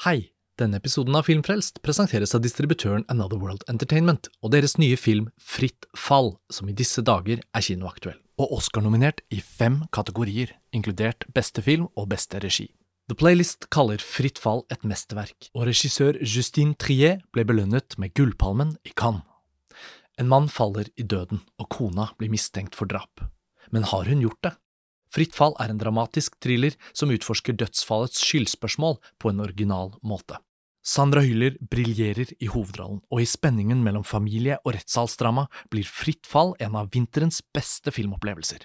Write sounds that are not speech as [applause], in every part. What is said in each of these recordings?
Hei! Denne episoden av Filmfrelst presenteres av distributøren Another World Entertainment og deres nye film Fritt fall, som i disse dager er kinoaktuell, og Oscar-nominert i fem kategorier, inkludert beste film og beste regi. The Playlist kaller Fritt fall et mesterverk, og regissør Justine Trier ble belønnet med Gullpalmen i Cannes. En mann faller i døden, og kona blir mistenkt for drap. Men har hun gjort det? Fritt fall er en dramatisk thriller som utforsker dødsfallets skyldspørsmål på en original måte. Sandra Hyller briljerer i hovedrollen, og i spenningen mellom familie og rettssalsdrama blir Fritt fall en av vinterens beste filmopplevelser.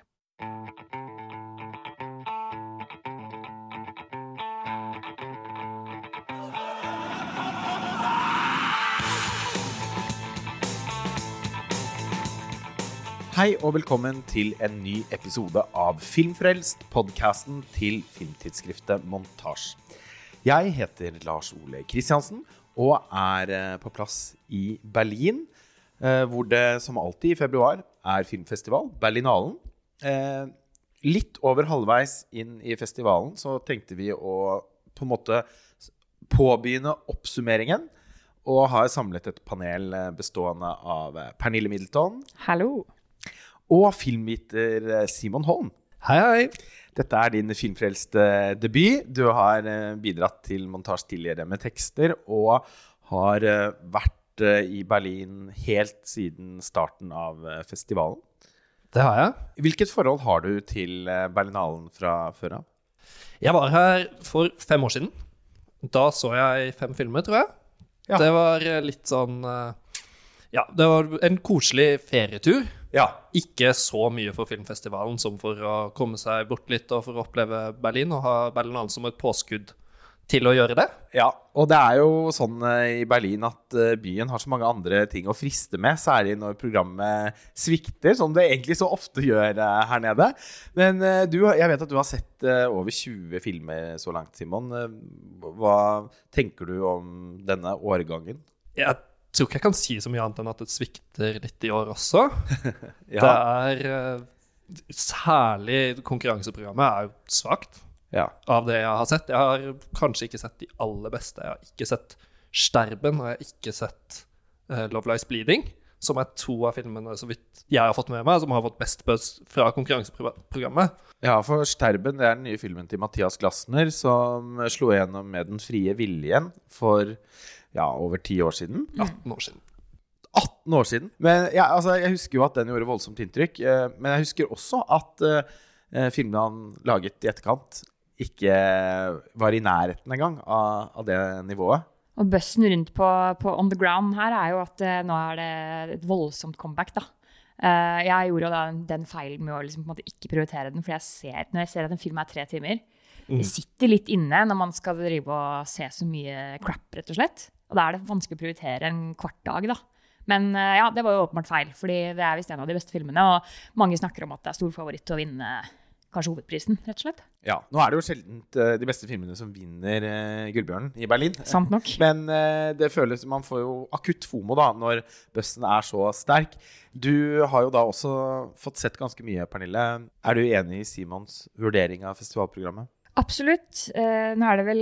Hei og velkommen til en ny episode av Filmfrelst, podkasten til filmtidsskriftet Montasj. Jeg heter Lars Ole Kristiansen og er eh, på plass i Berlin, eh, hvor det som alltid i februar er filmfestival, Berlinalen. Eh, litt over halvveis inn i festivalen så tenkte vi å på en måte påbegynne oppsummeringen. Og har samlet et panel bestående av Pernille Middleton. Hallo og filmviter Simon Holm. Hei, hei! Dette er din filmfrelste debut. Du har eh, bidratt til montasje tidligere med tekster, og har eh, vært eh, i Berlin helt siden starten av festivalen. Det har jeg. Hvilket forhold har du til Berlinalen fra før av? Jeg var her for fem år siden. Da så jeg fem filmer, tror jeg. Ja. Det var litt sånn Ja, det var en koselig ferietur. Ja. Ikke så mye for filmfestivalen som for å komme seg bort litt og for å oppleve Berlin, og ha Berlinalen som et påskudd til å gjøre det. Ja, og det er jo sånn eh, i Berlin at eh, byen har så mange andre ting å friste med, særlig når programmet svikter, som det egentlig så ofte gjør eh, her nede. Men du, jeg vet at du har sett over 20 filmer så langt, Simon. Hva tenker du om denne årgangen? Jeg tror ikke jeg kan si så mye annet enn at det svikter litt i år også. [laughs] ja. Det er uh, Særlig konkurranseprogrammet er jo svakt ja. av det jeg har sett. Jeg har kanskje ikke sett de aller beste. Jeg har ikke sett Sterben, og jeg har ikke sett uh, Love Lies Bleeding, som er to av filmene så vidt jeg har fått med meg, som har fått best buzz fra konkurranseprogrammet. Ja, for Sterben det er den nye filmen til Mathias Glassner, som slo igjennom med Den frie viljen for ja, over ti år siden. 18 år siden. 18 år siden. Men ja, altså, jeg husker jo at den gjorde voldsomt inntrykk. Eh, men jeg husker også at uh, filmene han laget i etterkant, ikke var i nærheten engang av, av det nivået. Og bøssen rundt på, på, On The Ground her er jo at uh, nå er det et voldsomt comeback, da. Uh, jeg gjorde da den feilen med å liksom, ikke prioritere den, for jeg ser, når jeg ser at en film er tre timer, mm. det sitter litt inne når man skal drive og se så mye crap, rett og slett. Og da er det vanskelig å prioritere en kvart dag, da. Men eh, ja, det var jo åpenbart feil, fordi det er visst en av de beste filmene. Og mange snakker om at det er stor favoritt til å vinne kanskje hovedprisen, rett og slett. Ja, nå er det jo sjelden uh, de beste filmene som vinner uh, Gullbjørnen i Berlin. Sant nok. [laughs] Men uh, det føles Man får jo akutt fomo da, når bussen er så sterk. Du har jo da også fått sett ganske mye, Pernille. Er du enig i Simons vurdering av festivalprogrammet? Absolutt. Eh, nå er det vel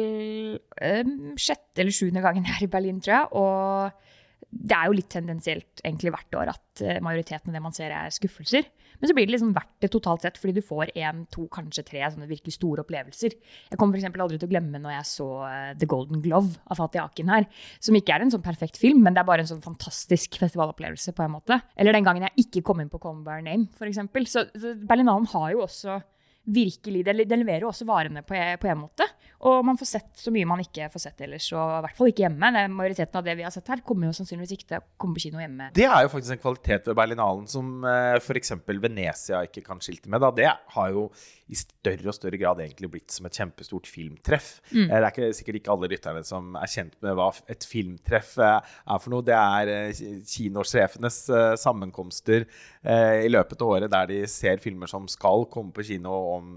eh, sjette eller sjuende gangen jeg er i Berlin, tror jeg. Og det er jo litt tendensielt egentlig hvert år at eh, majoriteten av det man ser, er skuffelser. Men så blir det liksom verdt det totalt sett, fordi du får én, to, kanskje tre sånne virkelig store opplevelser. Jeg kommer f.eks. aldri til å glemme når jeg så The Golden Glove av Fatih Akin her. Som ikke er en sånn perfekt film, men det er bare en sånn fantastisk festivalopplevelse. på en måte. Eller den gangen jeg ikke kom inn på By Name, f.eks. Så, så Berlinalen har jo også virkelig Det, leverer jo også varene på, på, en måte. Og man får sett så mye man ikke får sett ellers, og i hvert fall ikke hjemme. Det, majoriteten av det vi har sett her, kommer jo sannsynligvis ikke til å komme på kino hjemme. Det er jo faktisk en kvalitet ved Berlinalen som eh, f.eks. Venezia ikke kan skilte med. Da. Det har jo i større og større grad egentlig blitt som et kjempestort filmtreff. Mm. Eh, det er ikke, sikkert ikke alle lytterne som er kjent med hva et filmtreff eh, er for noe. Det er kinosjefenes sammenkomster i løpet av året der de ser filmer som skal komme på kino om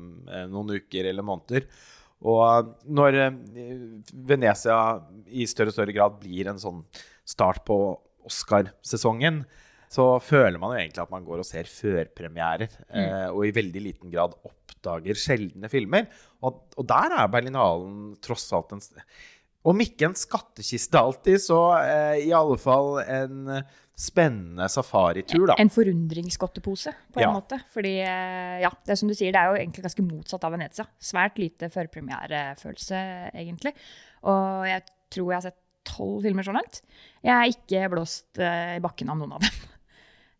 noen uker eller måneder. Og når eh, Venezia i større og større grad blir en sånn start på Oscarsesongen, så føler man jo egentlig at man går og ser førpremierer, mm. eh, og i veldig liten grad oppdager sjeldne filmer. Og, og der er Berlinalen tross alt en Om ikke en skattkiste alltid, så eh, i alle fall en spennende safaritur, da. En forundringsgodtepose, på en Ja. måte. Fordi, eh, ja, det er som du sier, det er jo egentlig ganske motsatt av Venezia. Svært lite førpremierefølelse, egentlig. Og jeg tror jeg har sett tolv filmer så langt. Jeg er ikke blåst eh, i bakken av noen av dem.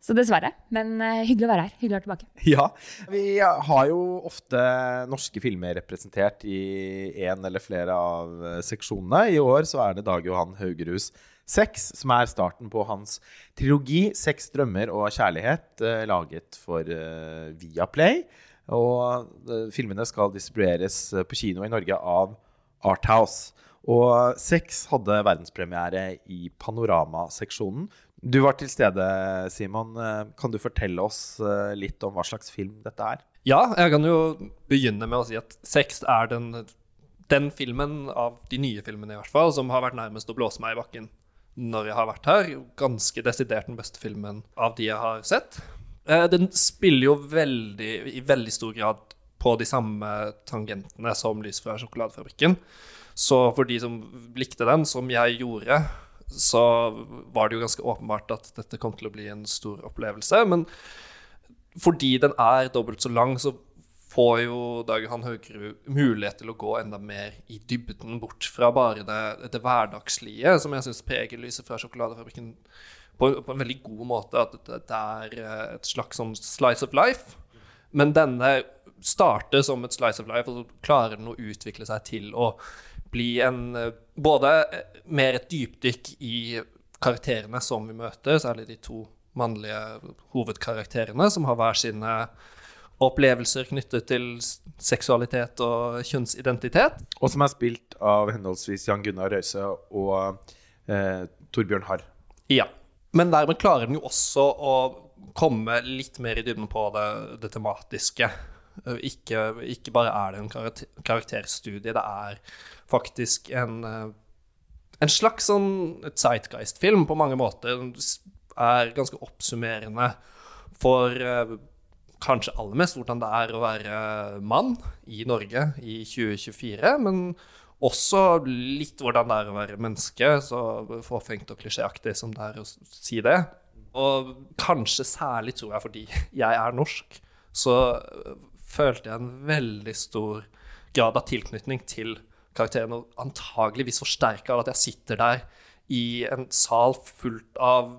Så dessverre. Men eh, hyggelig å være her. Hyggelig å være tilbake. [laughs] Ja. Vi har jo ofte norske filmer representert i en eller flere av eh, seksjonene. I år så er det Dag Johan Haugerhus 6, som er starten på hans trilogi 'Seks drømmer og kjærlighet', eh, laget for Viaplay. Og filmene skal distribueres på kino i Norge av Arthouse. Og Sex hadde verdenspremiere i Panoramaseksjonen. Du var til stede, Simon. Eh, Kan du fortelle oss eh, litt om hva slags film dette er? Ja, jeg kan jo begynne med å si at Sex er den, den filmen av de nye filmene i hvert fall, som har vært nærmest å blåse meg i bakken når jeg har vært her. Ganske desidert den beste filmen av de jeg har sett. Eh, Den spiller jo veldig, i veldig stor grad på de samme tangentene som Lys fra sjokoladefabrikken. Så for de som likte den, som jeg gjorde, så var det jo ganske åpenbart at dette kom til å bli en stor opplevelse. Men fordi den er dobbelt så lang, så får jo Dag Johan Haugerud mulighet til å gå enda mer i dybden, bort fra bare det, det hverdagslige, som jeg syns preger Lyset fra sjokoladefabrikken på, på en veldig god måte. At det, det er eh, et slags sånn slice of life. Men denne starter som et slice of life, og så klarer den å utvikle seg til å bli en eh, Både eh, mer et dypdykk i karakterene som vi møter, særlig de to mannlige hovedkarakterene, som har hver sine opplevelser knyttet til seksualitet og kjønnsidentitet. Og som er spilt av henholdsvis Jan Gunnar Røise og eh, Torbjørn Harr. Ja. Men dermed klarer den jo også å komme litt mer i dybden på det, det tematiske. Eh, Ikke, ikke bare er det en karakter, karakterstudie, det er faktisk en, eh, en slags sånn Zeitgeist-film på mange måter. Den er ganske oppsummerende for eh, kanskje aller mest hvordan det er å være mann i Norge i 2024, men også litt hvordan det er å være menneske, så fåfengt og klisjéaktig som det er å si det. Og kanskje særlig, tror jeg, fordi jeg er norsk, så følte jeg en veldig stor grad av tilknytning til karakteren, og antageligvis forsterka av at jeg sitter der i en sal fullt av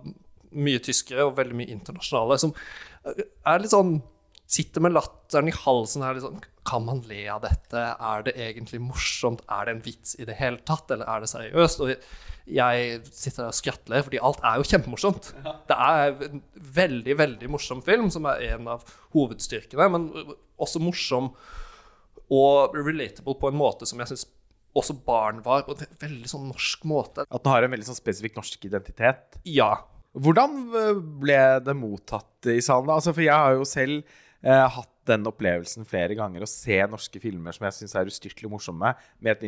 mye tyskere og veldig mye internasjonale, som er litt sånn Sitter med latteren i halsen her, litt sånn Kan man le av dette? Er det egentlig morsomt? Er det en vits i det hele tatt, eller er det seriøst? Og jeg sitter der og skratler, fordi alt er jo kjempemorsomt. Det er en veldig, veldig morsom film, som er en av hovedstyrkene, men også morsom og relatable på en måte som jeg syns også barn var, på en veldig sånn norsk måte. At den har en veldig sånn spesifikk norsk identitet. Ja. Hvordan eh, ble det mottatt i salen? da? Altså, for jeg har jo selv eh, hatt den opplevelsen flere ganger å se norske filmer som jeg syns er ustyrtelig morsomme, med et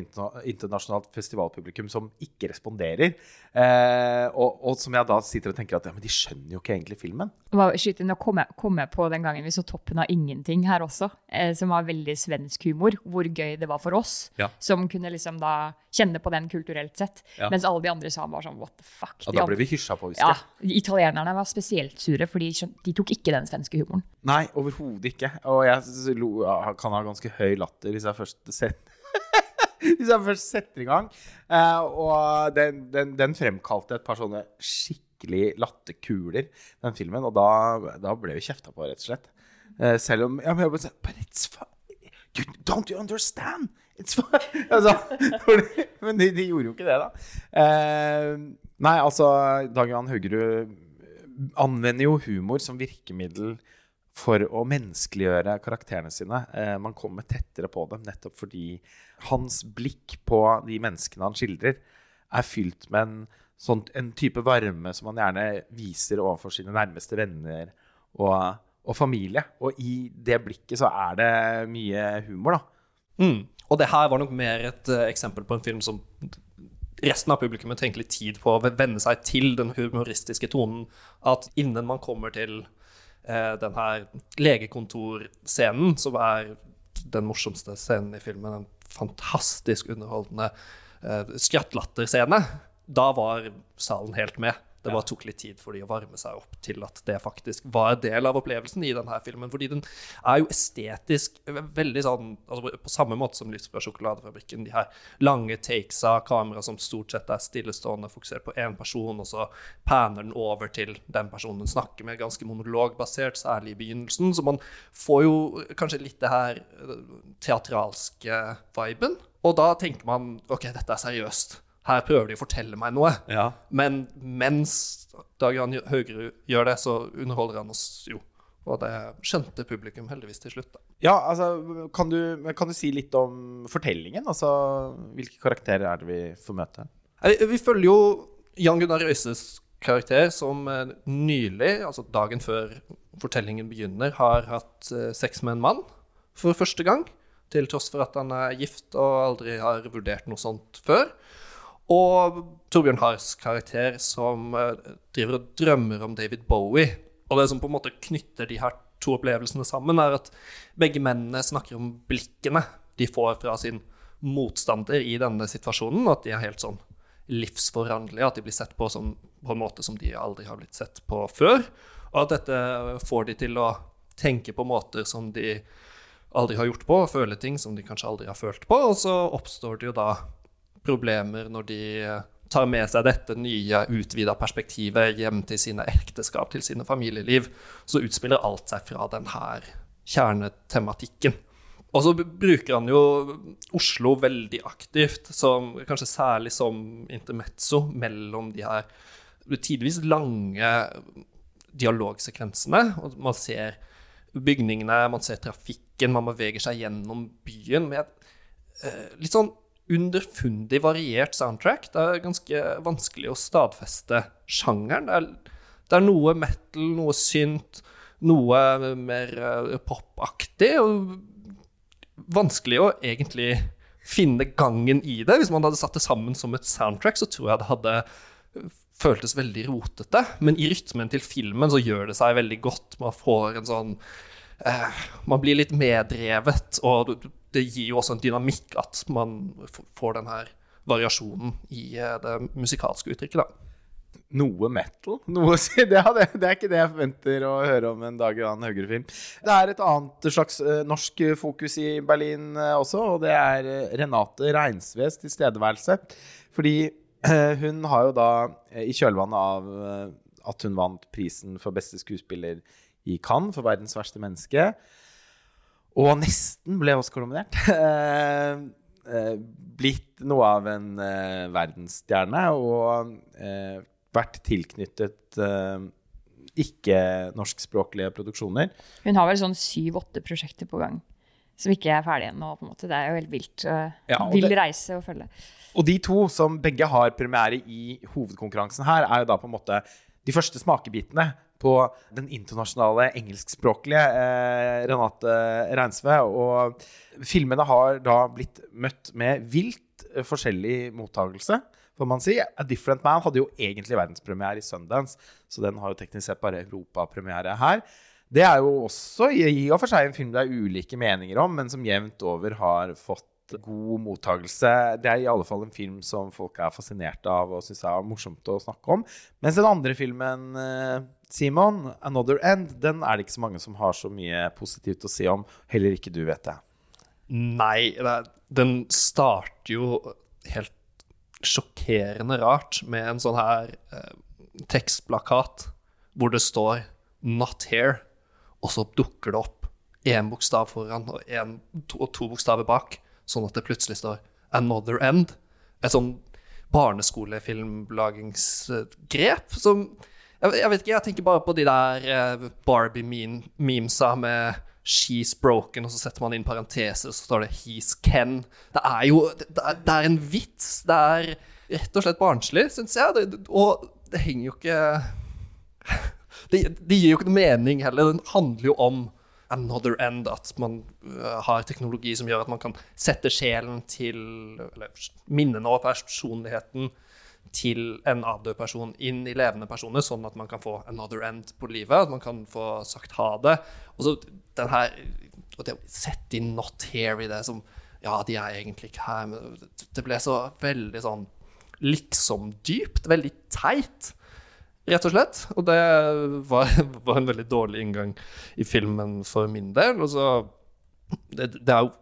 internasjonalt festivalpublikum som ikke responderer. Eh, og, og som jeg da sitter og tenker at ja, men de skjønner jo ikke egentlig filmen. Skyt inn, Nå kom jeg, kom jeg på den gangen vi så Toppen av ingenting her også, eh, som var veldig svensk humor. Hvor gøy det var for oss, Ja. som kunne liksom da kjenne på den kulturelt sett. Ja. Mens alle de andre sa var sånn what the fuck. Og da ble vi hysja på, husker ja. Italienerne var spesielt sure, for de, de tok ikke den svenske humoren. Nei, overhodet ikke. Og jeg lo, kan ha ganske høy latter hvis jeg først setter [laughs] Hvis jeg først setter i gang. Eh, og den, den, den fremkalte et par sånne skikkelig latterkuler, den filmen. Og da, da ble vi kjefta på, rett og slett. Eh, selv om ja, men jeg bare But it's fine. You, don't you understand? It's. [laughs] Altså, [laughs] men de, de gjorde jo ikke det, da. Eh, nei, altså, Dag Johan Haugerud anvender jo humor som virkemiddel for å menneskeliggjøre karakterene sine. Eh, man kommer tettere på dem nettopp fordi hans blikk på de menneskene han skildrer, er fylt med en, sånn, en type varme som han gjerne viser overfor sine nærmeste venner og, og familie. Og i det blikket så er det mye humor, da. Mm. Og det her var nok mer et uh, eksempel på en film som resten av publikummet trengte litt tid på å venne seg til den humoristiske tonen. At innen man kommer til eh, den her legekontorscenen, som er den morsomste scenen i filmen, en fantastisk underholdende eh, skrattlatterscene, da var salen helt med. Det bare tok litt tid for de å varme seg opp til at det faktisk var en del av opplevelsen i denne filmen. Fordi den er jo estetisk veldig sånn altså På samme måte som Lyst fra sjokoladefabrikken. De her lange takes av kamera som stort sett er stillestående, fokusert på én person, og så panner den over til den personen den snakker med, ganske monologbasert, særlig i begynnelsen. Så man får jo kanskje litt det her eh, teatralske viben. Og da tenker man OK, dette er seriøst. Her prøver de å fortelle meg noe. Ja. Men mens Dag Jan Haugerud gjør det, så underholder han oss jo. Og det skjønte publikum heldigvis til slutt. da. Ja, altså, kan du, kan du si litt om fortellingen? Altså, hvilke karakterer er det vi får møte? Vi, vi følger jo Jan Gunnar Røises karakter, som eh, nylig, altså dagen før fortellingen begynner, har hatt eh, sex med en mann for første gang. Til tross for at han er gift og aldri har vurdert noe sånt før. Og Torbjørn Hars karakter som uh, driver og drømmer om David Bowie. Og det som på en måte knytter de her to opplevelsene sammen, er at begge mennene snakker om blikkene de får fra sin motstander i denne situasjonen, at de er helt sånn livsforanderlige, at de blir sett på som, på en måte som de aldri har blitt sett på før. Og at dette får de til å tenke på måter som de aldri har gjort på, føle ting som de kanskje aldri har følt på. Og så oppstår det jo da problemer når de eh, tar med seg dette nye, utvida perspektivet hjem til sine ekteskap, til sine familieliv, så utspiller alt seg fra denne kjernetematikken. Og så bruker han jo Oslo veldig aktivt, som, kanskje særlig som intermezzo mellom de her tidvis lange dialogsekvensene. og Man ser bygningene, man ser trafikken, man beveger seg gjennom byen med eh, litt sånn underfundig variert soundtrack. Det er ganske vanskelig å stadfeste sjangeren. Det er, det er noe metal, noe synt, noe mer uh, popaktig. Og vanskelig å egentlig finne gangen i det. Hvis man hadde satt det sammen som et soundtrack, så tror jeg det hadde føltes veldig rotete. Men i rytmen til filmen så gjør det seg veldig godt. Man får en sånn eh, Man blir litt meddrevet, og det gir jo også en dynamikk at man får den her variasjonen i eh, det musikalske uttrykket, da. Noe metal? Noe, [laughs] det, det, er ikke det jeg forventer å høre om en Dag Johan Haugre-film. Det er et annet slags uh, norsk fokus i Berlin uh, også, og det er Renate Reinsves tilstedeværelse. Fordi hun har jo da, i kjølvannet av at hun vant prisen for beste skuespiller i Cannes for 'Verdens verste menneske', og nesten ble Oscar-nominert. [laughs] Eh, eh, blitt noe av en eh, verdensstjerne og vært tilknyttet ikke-norskspråklige produksjoner. Hun har vel sånn syv-åtte prosjekter på gang som ikke er ferdige ennå. på en måte. Det er jo helt vilt. Ja, Vill reise og følge. Og de to som begge har premiere i hovedkonkurransen her, er jo da på en måte de første smakebitene på den internasjonale engelskspråklige eh, Renate Reinsve. Og filmene har da blitt møtt med vilt forskjellig mottagelse. Får man si. A Different Man hadde jo egentlig verdenspremiere i Sundance, så den har jo teknisk sett bare europapremiere her. Det er jo også i og for seg en film det er ulike meninger om, men som jevnt over har fått god mottagelse. Det er i alle fall en film som folk er fascinerte av og syns er morsomt å snakke om. Mens den andre filmen, eh, Simon, 'Another End', den er det ikke så mange som har så mye positivt å si om. Heller ikke du, vet jeg. Nei, den starter jo helt sjokkerende rart med en sånn her eh, tekstplakat hvor det står 'Not Here', og så dukker det opp én bokstav foran og, en, to, og to bokstaver bak sånn at det plutselig står 'Another End'. Et sånn barneskolefilmlagingsgrep som jeg, jeg, vet ikke, jeg tenker bare på de der uh, Barbie-memesa med 'She's broken', og så setter man inn parenteser, og så står det 'He's Ken'. Det er jo Det, det er en vits. Det er rett og slett barnslig, syns jeg. Det, og det henger jo ikke [laughs] det, det, gir jo ikke noe mening heller. Den handler jo om another end, at man uh, har teknologi som gjør at man kan sette sjelen til Eller minnene og personligheten til en avdød person inn i levende personer, sånn at man kan få another end på livet. At man kan få sagt ha det. Og så den her og det å sette inn 'not here' i det som Ja, de er egentlig ikke her, men det ble så veldig sånn liksom dypt. Veldig teit, rett og slett. Og det var, [laughs] var en veldig dårlig inngang i filmen for min del. Og så det, det er jo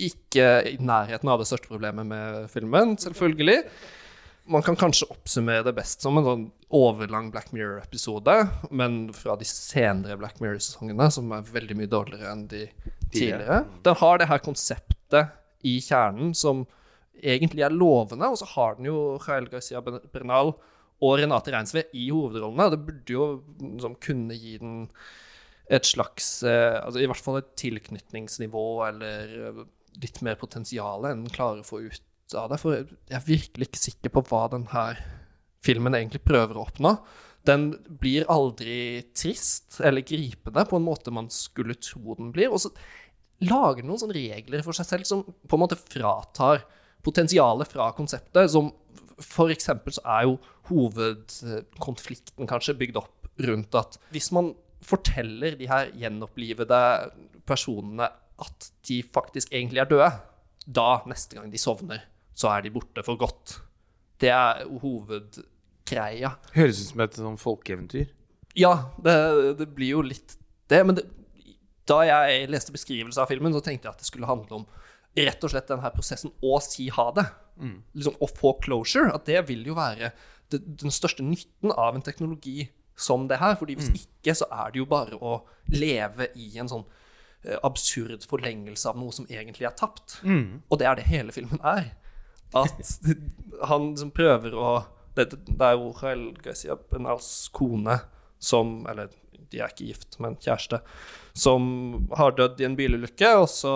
ikke i nærheten av det største problemet med filmen, selvfølgelig. Man kan kanskje oppsummere det best som en sånn overlang Black Mirror-episode, men fra de senere Black Mirror-sesongene, som er veldig mye dårligere enn de tidligere. Den har det her konseptet i kjernen som egentlig er lovende, og så har den jo Jael Garcia Bernal og Renate Reinsve i hovedrollene. Det burde jo liksom, kunne gi den et slags eh, altså I hvert fall et tilknytningsnivå eller eh, litt mer potensial enn den klarer å få ut av det. For jeg er virkelig ikke sikker på hva denne filmen egentlig prøver å oppnå. Den blir aldri trist eller gripende på en måte man skulle tro den blir. Og så lager den noen sånne regler for seg selv som på en måte fratar potensialet fra konseptet. Som for eksempel så er jo hovedkonflikten kanskje bygd opp rundt at hvis man forteller de her gjenopplivede personene at de faktisk egentlig er døde, da, neste gang de sovner, så er de borte for godt. Det er hovedgreia. Høres ut som et sånn folkeeventyr. Ja, det, det blir jo litt det. Men det, da jeg leste beskrivelsen av filmen, så tenkte jeg at det skulle handle om rett og slett denne prosessen å si ha det. Mm. Liksom Å få closure. At det vil jo være det, den største nytten av en teknologi som det her. fordi hvis mm. ikke, så er det jo bare å leve i en sånn uh, absurd forlengelse av noe som egentlig er tapt. Mm. Og det er det hele filmen er. At [laughs] han liksom prøver å Det, det er jo Rael Garcia Benals kone som Eller de er ikke gift, men kjæreste. Som har dødd i en bilulykke, og så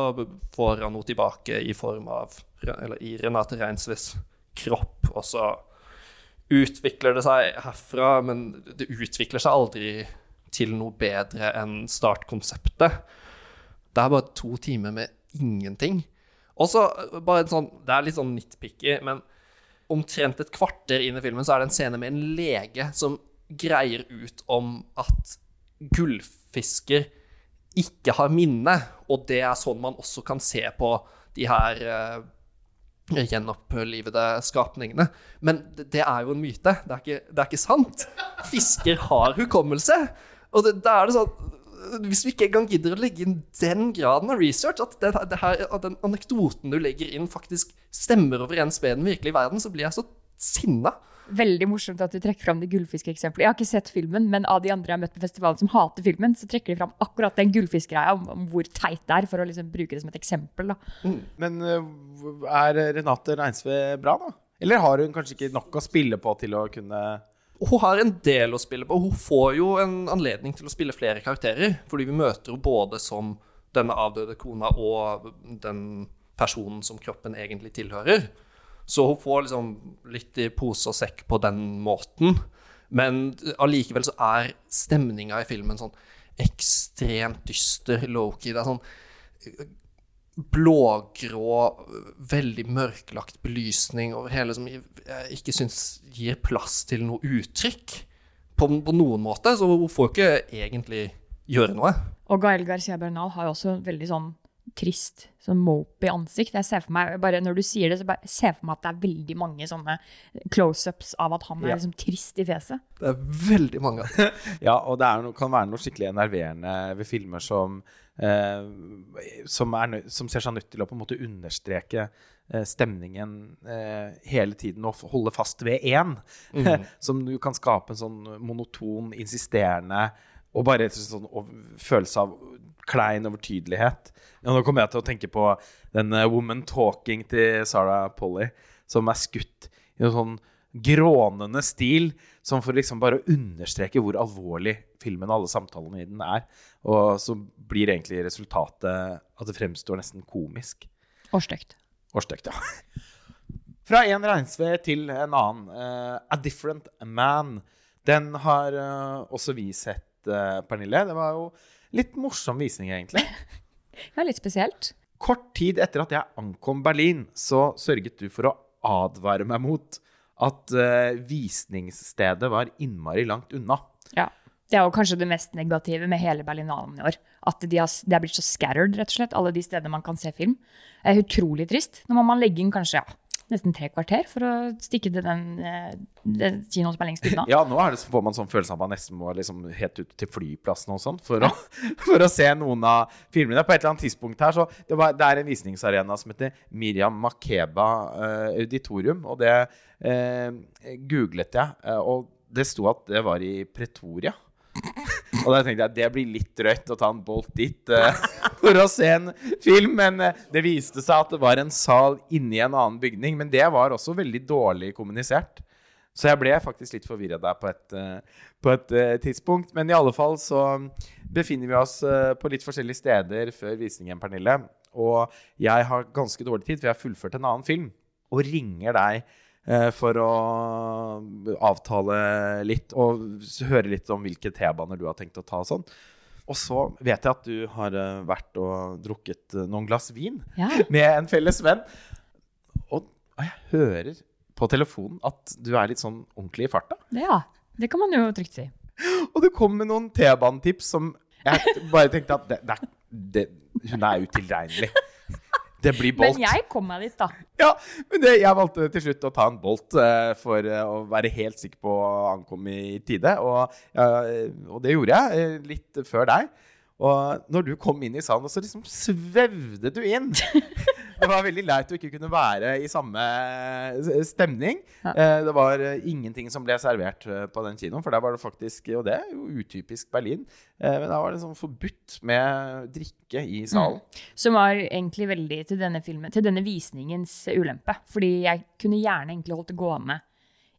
får han noe tilbake i form av Eller i Renate Reinsves kropp. Og så utvikler det seg herfra, men det utvikler seg aldri til noe bedre enn startkonseptet. Det er bare to timer med ingenting. Og så bare en sånn Det er litt sånn nitpicky, men omtrent et kvarter inn i filmen så er det en scene med en lege som greier ut om at gullfisker ikke har minne, og det er sånn man også kan se på de her uh, gjenopplivede skapningene. Men det er jo en myte. Det er ikke, det er ikke sant. Fisker har hukommelse. Og da er det sånn Hvis vi ikke engang gidder å legge inn den graden av research, at, det, det her, at den anekdoten du legger inn, faktisk stemmer overens med den virkelige verden, så blir jeg så sinna. Veldig morsomt at du trekker fram det gullfiskeeksempelet. Jeg har ikke sett filmen, men av de andre jeg har møtt på festivalen som hater filmen, så trekker de fram akkurat den gullfiskgreia om, om, hvor teit det er, for å liksom bruke det som et eksempel. Mm. Men uh, er Renate Reinsve bra, da? Eller har hun kanskje ikke nok å spille på til å kunne Hun har en del å spille på. Hun får jo en anledning til å spille flere karakterer. Fordi vi møter henne både som denne avdøde kona og den personen som kroppen egentlig tilhører. Så hun får liksom litt i pose og sekk på den måten. Men allikevel så er stemninga i filmen sånn ekstremt dyster, low-key. Det er sånn eh, blågrå, veldig mørklagt belysning over hele som jeg ikke syns gir plass til noe uttrykk på, på, noen måte. Så hun får ikke egentlig gjøre noe. Og Gael Garcia Bernal har jo også veldig sånn trist, sånn mopey ansikt. Jeg ser for meg, bare Når du sier det, så bare ser jeg for meg at det er veldig mange sånne close-ups av at han er liksom trist i fjeset. Det er veldig mange. [laughs] ja, og det no, kan være noe skikkelig enerverende ved filmer som, eh, som, er, som, ser seg nødt til å på en måte understreke eh, stemningen eh, hele tiden og holde fast ved én. Mm. [laughs] som du kan skape en sånn monoton, insisterende og bare en sånn følelse av klein overtydelighet. Ja, nå kommer jeg til å tenke på den uh, Woman Talking til Sarah Polly, som er skutt i en sånn grånende stil, som for liksom bare å understreke hvor alvorlig filmen og alle samtalene i den er. Og så blir egentlig resultatet at det fremstår nesten komisk. Og stygt. Og stygt, ja. [laughs] Fra en regnsved til en annen. Uh, A Different Man. Den har uh, også vi sett uh, Pernille. Det var jo litt morsom visning, egentlig. [laughs] ja, litt spesielt. Kort tid etter at jeg ankom Berlin, så sørget du for å advare meg mot at uh, visningsstedet var innmari langt unna. Ja. Det er jo kanskje det mest negative med hele Berlinalen i år. At de, har, de har blitt så scattered, rett og slett. Alle de stedene man kan se film. Det er utrolig trist. Nå må man legge inn kanskje ja, nesten tre kvarter for å stikke til den, eh, den kinoen som er lengst unna. [laughs] Ja, nå det, får man sånn følelse av at man nesten må liksom helt ut til flyplassen og sånn for, [laughs] for å se noen av filmene. På et eller annet tidspunkt her, så Det, var, det er en visningsarena som heter Miriam Makeba eh, Auditorium, og det eh, googlet jeg, eh, og det sto at det var i Pretoria. Og da tenkte jeg at det blir litt drøyt å ta en bolt dit uh, [laughs] for å se en film. Men eh, det viste seg at det var en sal inni en annen bygning. Men det var også veldig dårlig kommunisert. Så jeg ble faktisk litt forvirra der på et, uh, på et tidspunkt. Men i alle fall så befinner vi oss på litt forskjellige steder før visningen, Pernille. Og jeg har ganske dårlig tid, for jeg har fullført en annen film. Og ringer deg for å avtale litt og høre litt om hvilke T-baner du har tenkt å ta og sånn. Og så vet jeg at du har eh, vært og drukket eh, noen glass vin Ja. [laughs] med en felles venn. Og, jeg hører på telefonen at du er litt sånn ordentlig i farta. ja, det kan man jo trygt si. Og du kom med noen T-banetips som jeg bare tenkte at det, det, det, hun er utilregnelig. Det blir Bolt. Men jeg kom meg dit, da. Ja, men det, jeg valgte til slutt å ta en Bolt uh, for uh, å være helt sikker på å ankomme i tide. Og, uh, og det gjorde jeg eh, litt før deg. Og når du kom inn i salen, så liksom svevde du inn. [laughs] Det var veldig leit å ikke kunne være i samme stemning. Ja. Det var eh, ingenting som ble servert eh, på den kinoen, for der var det faktisk Og det er jo utypisk Berlin. eh, Men der var det sånn forbudt med drikke i salen. Som var egentlig veldig til denne filmen, til denne visningens ulempe. Fordi jeg kunne gjerne egentlig holdt det gående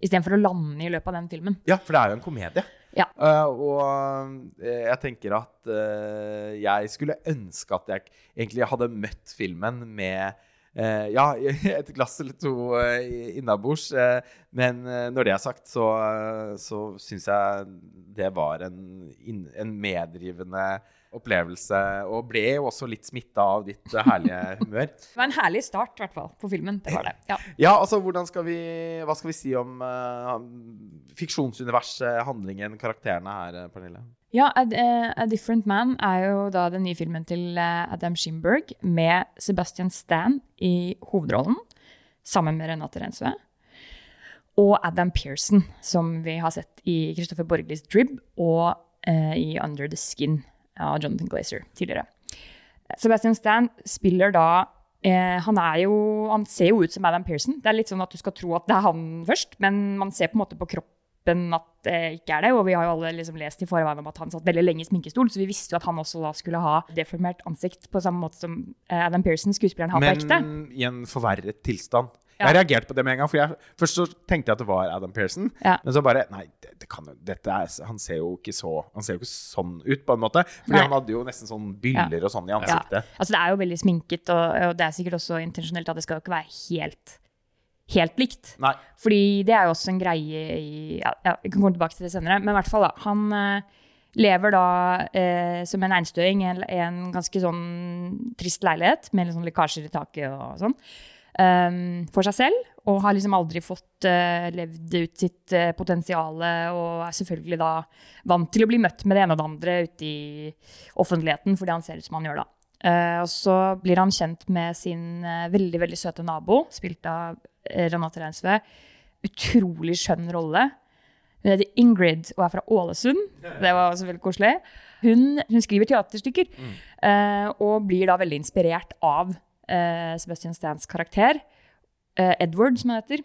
istedenfor å lande i løpet av den filmen. Ja, for det er jo en komedie. Ja. Uh, og eh, jeg tenker at uh, jeg skulle ønske at jeg egentlig hadde møtt filmen med uh, ja, [laughs] et glass eller to innabords. men når det er sagt, så, uh, syns jeg det var en, en medrivende opplevelse. Og ble jo også litt smitta av ditt herlige humør. [laughs] Det var en herlig start, i hvert fall, på filmen. Det var det. Ja. Ja, altså, hvordan skal vi, hva skal vi si om uh, fiksjonsuniverset, handlingen, karakterene her, eh, Pernille? Ja, A, A Different Man er jo da den nye filmen til eh, Adam Shimberg med Sebastian Stan i hovedrollen, sammen med Renate Rensve. Og Adam Pearson, som vi har sett i Christopher Borglis Drib og eh, i Under the Skin av Jonathan Glazer tidligere. Sebastian Stan spiller da eh, han, er jo, han ser jo ut som Adam Pearson. Det er litt sånn at du skal tro at det er han først, men man ser på en måte på kroppen at det ikke er det. Og vi har jo alle liksom lest i forveien om at han satt veldig lenge i sminkestol, så vi visste jo at han også da skulle ha deformert ansikt på samme måte som eh, Adam Pearson, skuespilleren, har på ekte. Men i en forverret tilstand. Ja. Jeg reagerte på det med en gang. For jeg, først så tenkte jeg at det var Adam Pearson. Ja. Men så bare Nei, det, det kan, er, han ser jo ikke så Han ser jo ikke sånn ut, på en måte. Fordi Nei. han hadde jo nesten sånn byller og sånn i Ja. ansiktet. Altså, det er jo veldig sminket, og, og det er sikkert også intensjonelt at det skal jo ikke være helt, helt likt. Nei. Fordi det er jo også en greie i ja, Jeg kan komme tilbake til det senere. Men i hvert fall, da. Han eh, lever da eh, som en einstøing i en, en ganske sånn trist leilighet med litt sånn lekkasjer i taket og sånn. Um, for seg selv, og har liksom aldri fått uh, levd ut sitt uh, potensial, og er selvfølgelig da vant til å bli møtt med det ene og det andre ute i offentligheten fordi han ser ut som han gjør da. Uh, og så blir han kjent med sin veldig, veldig søte nabo, spilt av Renate Reinsve. Utrolig skjønn rolle. Hun heter Ingrid og er fra Ålesund. Det var også veldig koselig. Hun, hun skriver teaterstykker eh, og blir da veldig inspirert av Sebastian Stans karakter, eh, Edward, som han heter.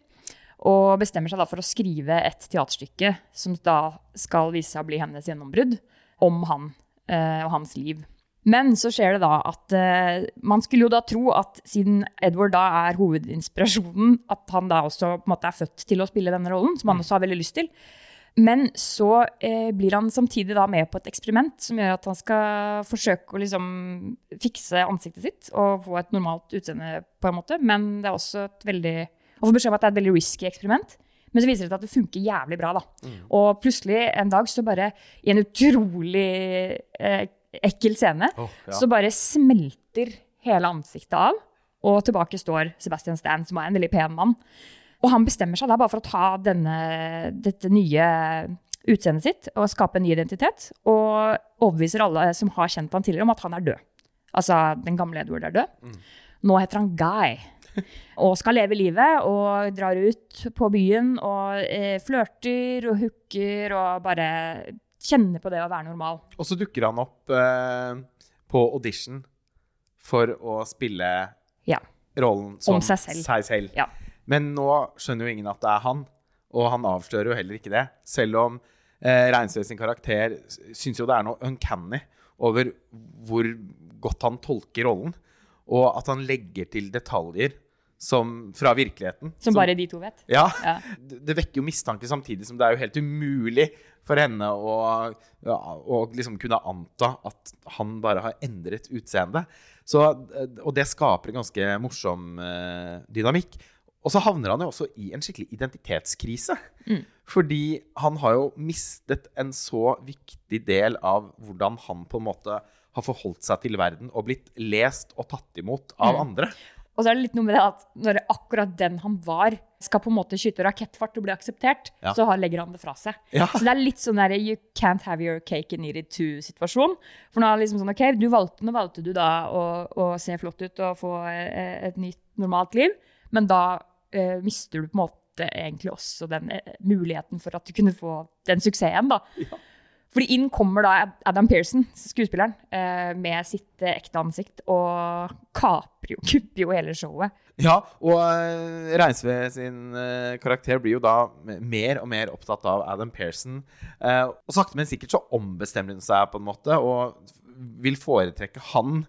Og bestemmer seg da for å skrive et teaterstykke som da skal vise seg å bli hennes gjennombrudd, om han eh, og hans liv. Men så skjer det da at eh, man skulle jo da tro at siden Edward da er hovedinspirasjonen, at han da også på en måte er født til å spille denne rollen, som han også har veldig lyst til. Men så eh, blir han samtidig da med på et eksperiment som gjør at han skal forsøke å liksom fikse ansiktet sitt og få et normalt utseende, på en måte. Men det er også et veldig Han får beskjed om at det er et veldig risky eksperiment. Men så viser det seg at det funker jævlig bra. da. Og plutselig en dag så bare, i en utrolig eh, ekkel scene, oh, ja. så bare smelter hele ansiktet av. Og tilbake står Sebastian Stan, som er en veldig pen mann. Og han bestemmer seg da bare for å ta denne, dette nye utseendet sitt og skape en ny identitet. Og overbeviser alle som har kjent han tidligere, om at han er død. Altså, den gamle Edward er død. Nå heter han Guy. [laughs] Og skal leve livet og drar ut på byen og eh, flørter og hooker og bare kjenner på det å være normal. Og så dukker han opp eh, på audition for å spille Ja. rollen som Om seg selv. Ja. Men nå skjønner jo ingen at det er han, og han avslører jo heller ikke det. Selv om eh, Reinsve sin karakter syns jo det er noe uncanny over hvor godt han tolker rollen, og at han legger til detaljer som, fra virkeligheten. Som bare de to vet. Ja, Ja. det det vekker jo mistanke samtidig som det er jo helt umulig for henne å, ja, å liksom kunne anta at han bare har endret utseende. Så, eh, og det skaper en ganske morsom eh, dynamikk. Og så havner han jo også i en skikkelig identitetskrise. Fordi han har jo mistet en så viktig del av hvordan han på en måte har forholdt seg til verden og blitt lest og tatt imot av andre. Og så er det litt noe med det at når akkurat den han var, skal på en måte skyte rakettfart og bli akseptert, Ja. så legger han det fra seg. Ja. Så det er litt sånn der you can't have your cake and eat it too-situasjon. For nå er det liksom sånn, ok, du valgte, nå valgte du da å, å se flott ut og få eh, et nytt, normalt liv, men da eh, mister du på en måte egentlig også den uh, muligheten for at du kunne få den suksessen, da. Fordi inn kommer da Adam Pearson, skuespilleren, eh, med sitt ekte ansikt og kaprer jo, [laughs] kupper jo hele showet. Ja, og uh, Reinsve sin karakter blir jo da mer og mer opptatt av Adam Pearson. Og sakte, men sikkert så ombestemmer hun seg på en måte, og vil foretrekke han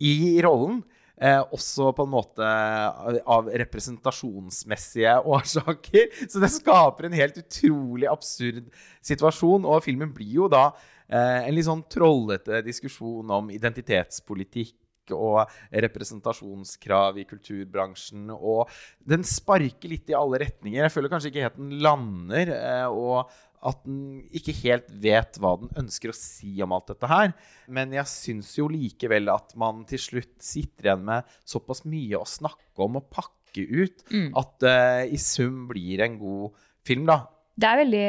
i rollen. Eh, også på en måte av av representasjonsmessige [laughs] årsaker. Så det skaper en helt utrolig absurd situasjon. Og filmen blir jo da eh, en litt sånn trollete diskusjon om identitetspolitikk og representasjonskrav i kulturbransjen. Og den sparker litt i alle retninger. Jeg føler kanskje ikke helt den lander, eh, og at den ikke helt vet hva den ønsker å si om alt dette her. Men jeg syns jo likevel at man til slutt sitter igjen med såpass mye å snakke om og pakke ut at det i sum blir en god film, da. Det er veldig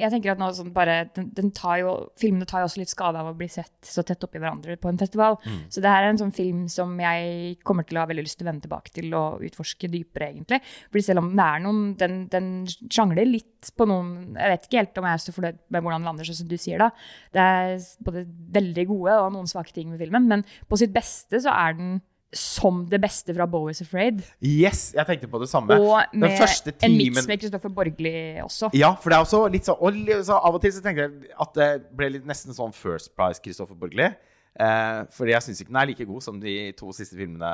Jeg tenker at nå sånn bare den, den tar jo, Filmene tar jo også litt skade av å bli sett så tett oppi hverandre på en festival. Så det her er en sånn film som jeg kommer til å ha veldig lyst til å vende tilbake til og utforske dypere, egentlig. Fordi selv om det er noen Den, den sjangler litt på noen Jeg vet ikke helt om jeg er så fornøyd med hvordan den lander, sånn som du sier da. Det er både veldig gode og noen svake ting med filmen, men på sitt beste så er den som det beste fra Bo is Afraid. Yes, jeg tenkte på det samme. Og med en miks med Kristoffer Borgli også. Ja, for det er også litt sånn Og så av og til så tenker jeg at det ble litt nesten sånn First Price Kristoffer Borgli. Eh, fordi jeg syns ikke den er like god som de to siste filmene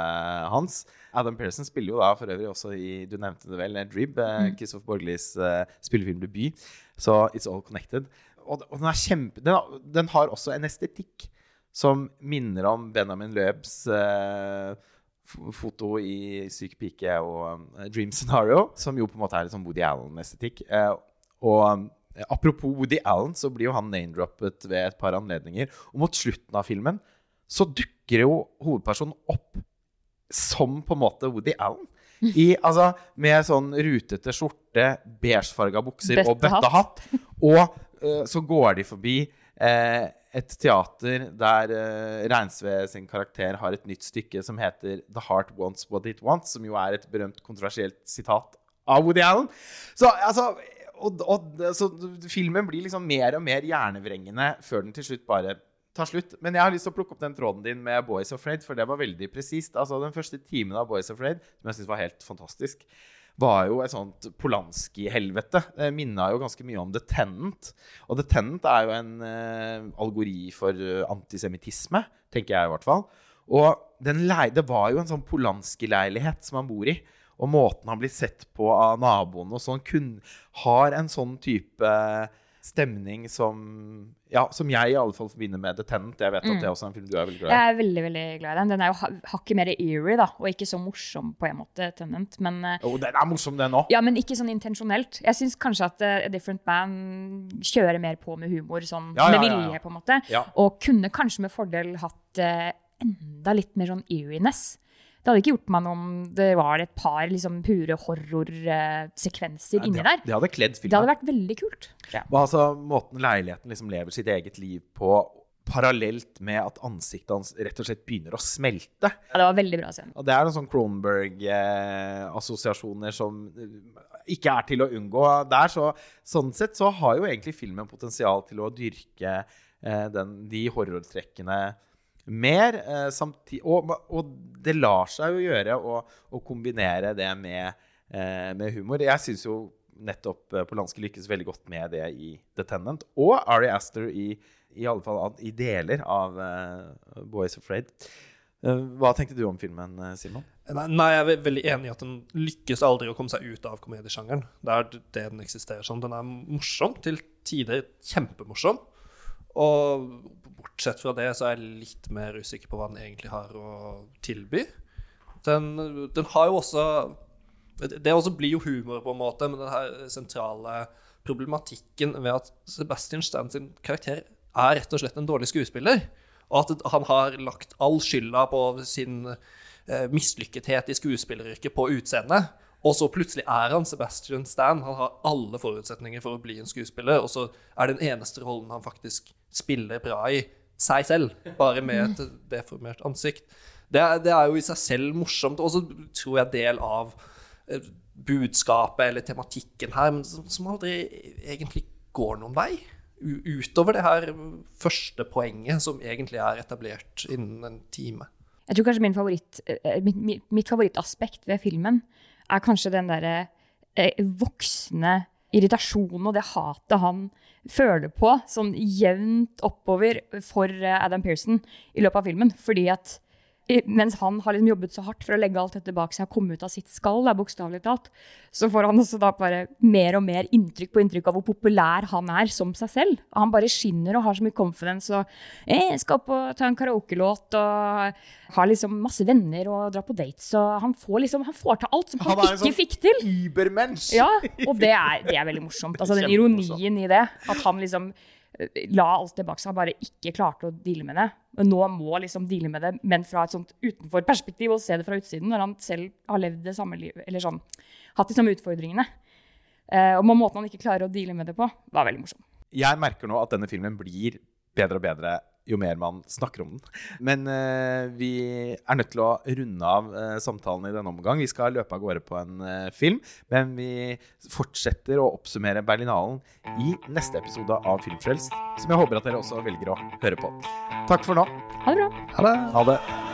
hans. Adam Pearson spiller jo da for øvrig også i Du nevnte det vel, Drib, eh, Christopher Borglis eh, spillefilmdebut. Så It's All Connected. Og, og den er kjempe den, den har også en estetikk som minner om Benjamin Løbs eh, foto i Syk pike og eh, Dream Scenario, som jo på en måte er litt sånn Woody Allen-estetikk. Eh, og eh, apropos Woody Allen, så blir jo han name-droppet ved et par anledninger. Og mot slutten av filmen så dukker jo hovedpersonen opp som på en måte Woody Allen. I, altså, med sånn rutete skjorte, beigefarga bukser og Bøttehatt. bøttehatt. Og uh, så går de forbi eh, et teater der uh, Reinsve sin karakter har et nytt stykke som heter The Heart Wants What It Wants, som jo er et berømt kontroversielt sitat av Woody Allen. Så altså og, og, så filmen blir liksom mer og mer hjernevrengende før den til slutt bare tar slutt. Men jeg har lyst til å plukke opp den tråden din med Boys Afraid, for det var veldig presist. Altså, den første timen av Boys Afraid, som jeg syns var helt fantastisk, var jo et sånt Polanski-helvete. Det minna jo ganske mye om The Tenant. Og The Tenant er jo en eh, algori for eh, antisemittisme, tenker jeg i hvert fall. Og det var jo en sånn Polanski-leilighet som han bor i. Og måten han blir sett på av naboene og sånn, kun, har en sånn type stemning som Ja, som jeg i alle fall forbinder med The Tenant. Jeg vet at det er også en film du er veldig glad i. Jeg er veldig veldig glad i den. Den er jo ha- hakket mer eerie, da, og ikke så morsom på en måte, Tenant. Men, eh, Jo, den er morsom, den òg. ja, men ikke sånn intensjonelt. Jeg syns kanskje at uh, A Different Man kjører mer på med humor, sånn Ja, ja, med ja, ja. vilje, på en måte. Og kunne kanskje med fordel hatt uh, enda litt mer sånn eeriness. Det hadde ikke gjort meg noe om det var et par liksom, pure horrorsekvenser inni der. det hadde kledd filmen. Det hadde vært veldig kult. Ja. Og altså, måten leiligheten liksom lever sitt eget liv på, parallelt med at ansiktet hans rett og slett begynner å smelte. Ja, det var veldig bra scene. Og det er noen sånn Kronberg-assosiasjoner som eh, ikke er til å unngå der. Så, sånn sett så har jo egentlig filmen potensial til å dyrke eh, den, de horrortrekkene mer. Eh, samti- og, og det lar seg jo gjøre å, å kombinere det med, eh, med humor. Jeg syns jo nettopp eh, Polanski lykkes veldig godt med det i The Tenant. Og Ari Aster i, i alle fall i deler av Boys Afraid. Hva tenkte du om filmen, Simon? Nei, jeg er veldig enig i at den lykkes aldri å komme seg ut av komediesjangeren. Det er det den eksisterer som. Den er morsom, til tider kjempemorsom. Og bortsett fra det så er jeg litt mer usikker på hva den egentlig har å tilby. Den, den har jo også Det også blir jo humor, på en måte, men den her sentrale problematikken ved at Sebastian Stan sin karakter er rett og slett en dårlig skuespiller. Og at han har lagt all skylda på sin eh, mislykkethet i skuespilleryrket på utseendet. Og så plutselig er han Sebastian Stan. Han har alle forutsetninger for å bli en skuespiller, og så er den eneste rollen han faktisk spiller bra i, seg selv, bare med et deformert ansikt. Det er, det er jo i seg selv morsomt, og så tror jeg del av eh, budskapet eller tematikken her, men som, aldri egentlig går noen vei. Utover det her første poenget, som egentlig er etablert innen en time. Jeg tror kanskje favoritt, eh, mitt, mitt, mitt favorittaspekt ved filmen er kanskje den derre eh, voksne irritasjonen og det hatet han føler på sånn jevnt oppover for eh, Adam Pearson i løpet av filmen. Fordi at mens han har liksom jobbet så hardt for å legge alt dette bak seg og komme ut av sitt skall, bokstavelig talt, så får han også da bare mer og mer inntrykk på inntrykk av hvor populær han er som seg selv. Han bare skinner og har så mye confidence og eh, skal opp og ta en karaokelåt og har liksom masse venner og drar på dates. Og han får liksom, han får til alt som han, Han ikke sånn fikk til. Übermensch! Ja, og det er, det er veldig morsomt. Altså den [laughs] ironien i det. At han liksom la alt det bak seg, bare ikke klarte å deale med det. Men nå må liksom deale med det, men fra et sånt utenforperspektiv og se det fra utsiden, når han selv har levd det samme livet, eller sånn, hatt de samme utfordringene. Eh, og måten han ikke klarer å deale med det på, var veldig morsom. Jeg merker nå at denne filmen blir bedre og bedre jo mer man snakker om den. Men uh, vi er nødt til å runde av uh, samtalen i denne omgang. Vi skal løpe av gårde på en uh, film, men vi fortsetter å oppsummere Berlinalen i neste episode av Filmfrelst, som jeg håper at dere også velger å høre på. Takk for nå. Ha det bra. Ha det! Ha det.